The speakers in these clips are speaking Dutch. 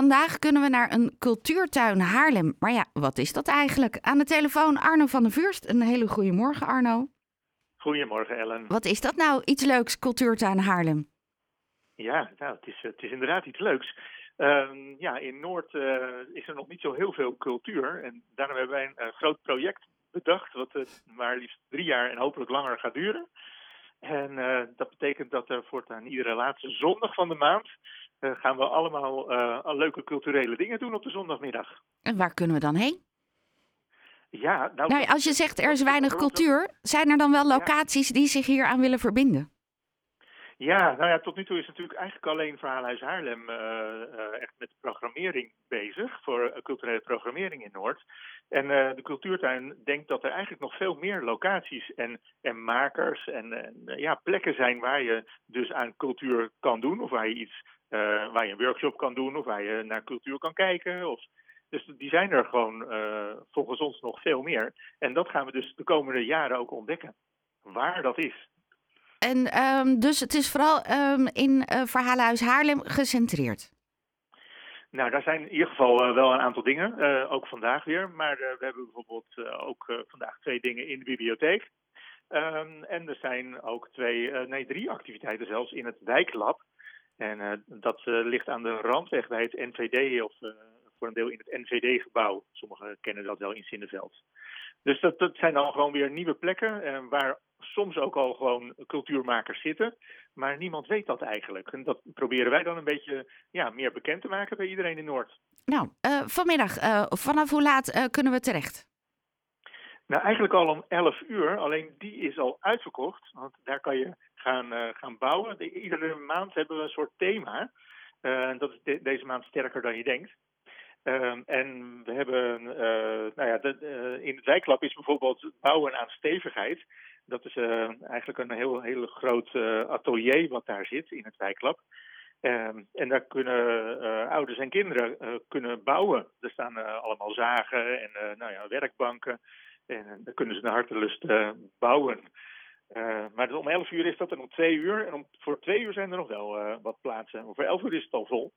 Vandaag kunnen we naar een cultuurtuin Haarlem. Maar ja, wat is dat eigenlijk? Aan de telefoon Arno van der Vuurst. Een hele goede morgen, Arno. Goedemorgen, Ellen. Wat is dat nou, iets leuks, cultuurtuin Haarlem? Ja, nou, het is, het is inderdaad iets leuks. Ehm, ja, in Noord eh, is er nog niet zo heel veel cultuur. En daarom hebben wij een eh, groot project bedacht, wat maar liefst drie jaar en hopelijk langer gaat duren. En dat betekent dat er voortaan iedere laatste zondag van de maand gaan we allemaal leuke culturele dingen doen op de zondagmiddag. En waar kunnen we dan heen? Ja, nou, nou, als je zegt er is weinig cultuur, zijn er dan wel locaties die zich hier aan willen verbinden? Ja, nou ja, tot nu toe is natuurlijk eigenlijk alleen Verhaalhuis Haarlem uh, uh, echt met programmering bezig, voor culturele programmering in Noord. En de cultuurtuin denkt dat er eigenlijk nog veel meer locaties en, en makers en, en ja, plekken zijn waar je dus aan cultuur kan doen, of waar je iets, waar je een workshop kan doen, of waar je naar cultuur kan kijken. Of, dus die zijn er gewoon volgens ons nog veel meer. En dat gaan we dus de komende jaren ook ontdekken, waar dat is. En um, dus het is vooral um, in uh, Verhalenhuis Haarlem gecentreerd. Nou, daar zijn in ieder geval uh, wel een aantal dingen, uh, ook vandaag weer. Maar we hebben bijvoorbeeld ook vandaag twee dingen in de bibliotheek. Um, en er zijn ook twee, nee drie activiteiten zelfs in het wijklab. En dat ligt aan de randweg bij het NVD of voor een deel in het NVD-gebouw. Sommigen kennen dat wel in Zinneveld. Dus dat, dat zijn dan gewoon weer nieuwe plekken waar soms ook al gewoon cultuurmakers zitten. Maar niemand weet dat eigenlijk. En dat proberen wij dan een beetje ja, meer bekend te maken bij iedereen in Noord. Nou, uh, vanmiddag, uh, vanaf hoe laat uh, kunnen we terecht? Nou, eigenlijk al om 11 uur. Alleen die is al uitverkocht. Want daar kan je gaan, gaan bouwen. De, iedere maand hebben we een soort thema. dat is de, deze maand sterker dan je denkt. Uh, en we hebben, uh, nou ja, de, in het wijklab is bijvoorbeeld bouwen aan stevigheid. Dat is eigenlijk een heel, heel groot atelier wat daar zit in het wijklab. Ehm, en daar kunnen ouders en kinderen kunnen bouwen. Er staan allemaal zagen en nou ja, werkbanken. En daar kunnen ze naar hartelust bouwen. Maar om 11 uur is dat en om 2 uur. En om, voor 2 uur zijn er nog wel wat plaatsen. Voor 11 uur is het al vol.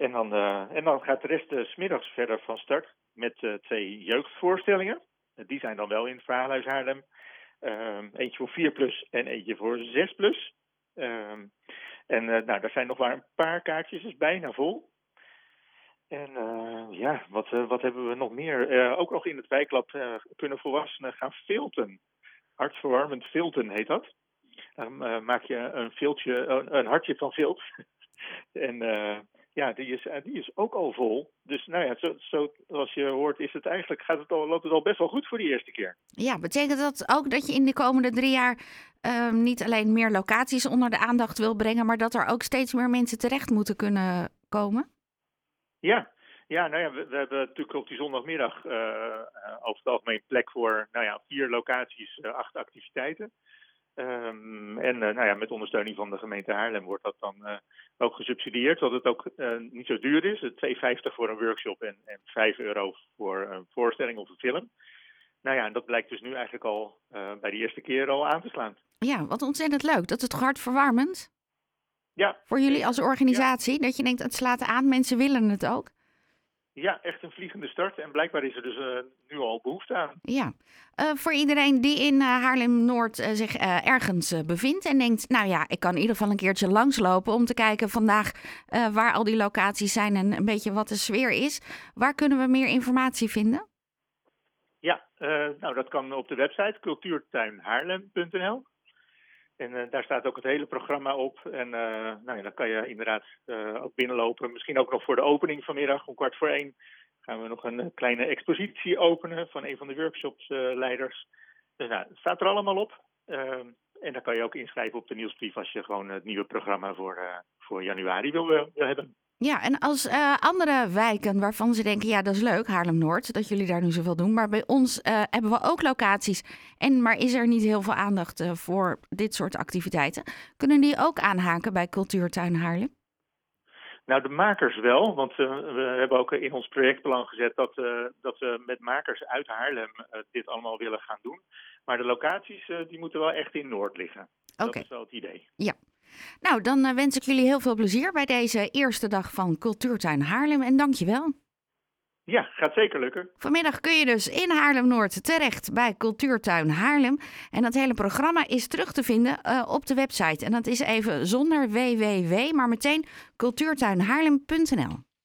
En dan, uh, en dan gaat de rest smiddags verder van start met twee jeugdvoorstellingen. die zijn dan wel in het Verhaalhuis Haarlem. Ehm, eentje voor 4 plus en eentje voor 6 plus. Ehm, en nou, daar zijn nog maar een paar kaartjes, is bijna vol. En ja, wat, wat hebben we nog meer? ook nog in het wijklab kunnen volwassenen gaan filten. Hartverwarmend filten heet dat. Dan maak je een, filtje, een hartje van vilt. en ja, die is, die is ook al vol. Dus nou ja, zo, zo, zoals je hoort, is het eigenlijk, gaat het al, loopt het al best wel goed voor die eerste keer. Ja, betekent dat ook dat je in de komende drie jaar uh, niet alleen meer locaties onder de aandacht wil brengen, maar dat er ook steeds meer mensen terecht moeten kunnen komen? Ja, ja, nou ja, we, we, hebben natuurlijk op die zondagmiddag uh, over het algemeen plek voor nou ja, vier locaties, uh, acht activiteiten. Um, en uh, nou ja, met ondersteuning van de gemeente Haarlem wordt dat dan ook gesubsidieerd, zodat het ook niet zo duur is. 2,50 voor een workshop en, en 5 euro voor een voorstelling of een film. Nou ja, en dat blijkt dus nu eigenlijk al bij de eerste keer al aan te slaan. Ja, wat ontzettend leuk. Dat is toch hartverwarmend? Ja. Voor jullie als organisatie, ja. dat je denkt het slaat aan, mensen willen het ook? Ja, echt een vliegende start. En blijkbaar is er dus uh, nu al behoefte aan. Ja, uh, voor iedereen die in uh, Haarlem-Noord zich ergens bevindt en denkt... nou ja, ik kan in ieder geval een keertje langslopen om te kijken vandaag waar al die locaties zijn... en een beetje wat de sfeer is. Waar kunnen we meer informatie vinden? Ja, nou dat kan op de website cultuurtuinhaarlem.nl. En uh, daar staat ook het hele programma op. En uh, nou ja, dan kan je inderdaad uh, ook binnenlopen. Misschien ook nog voor de opening vanmiddag om kwart voor één gaan we nog een kleine expositie openen van een van de workshopsleiders. dus nou, het staat er allemaal op. Ehm, en dan kan je ook inschrijven op de nieuwsbrief als je gewoon het nieuwe programma voor, voor januari wil, wil hebben. Ja, en als uh, andere wijken waarvan ze denken, ja, dat is leuk, Haarlem-Noord, dat jullie daar nu zoveel doen. Maar bij ons uh, hebben we ook locaties. En maar is er niet heel veel aandacht uh, voor dit soort activiteiten? Kunnen die ook aanhaken bij Cultuurtuin Haarlem? Nou, de makers wel, want we hebben ook in ons projectplan gezet dat, dat we met makers uit Haarlem dit allemaal willen gaan doen. Maar de locaties die moeten wel echt in Noord liggen. Okay. Dat is wel het idee. Ja. Nou, dan wens ik jullie heel veel plezier bij deze eerste dag van Cultuurtuin Haarlem en dankjewel. Ja, gaat zeker lukken. Vanmiddag kun je dus in Haarlem-Noord terecht bij Cultuurtuin Haarlem. En dat hele programma is terug te vinden uh, op de website. En dat is even zonder www, maar meteen cultuurtuinhaarlem.nl.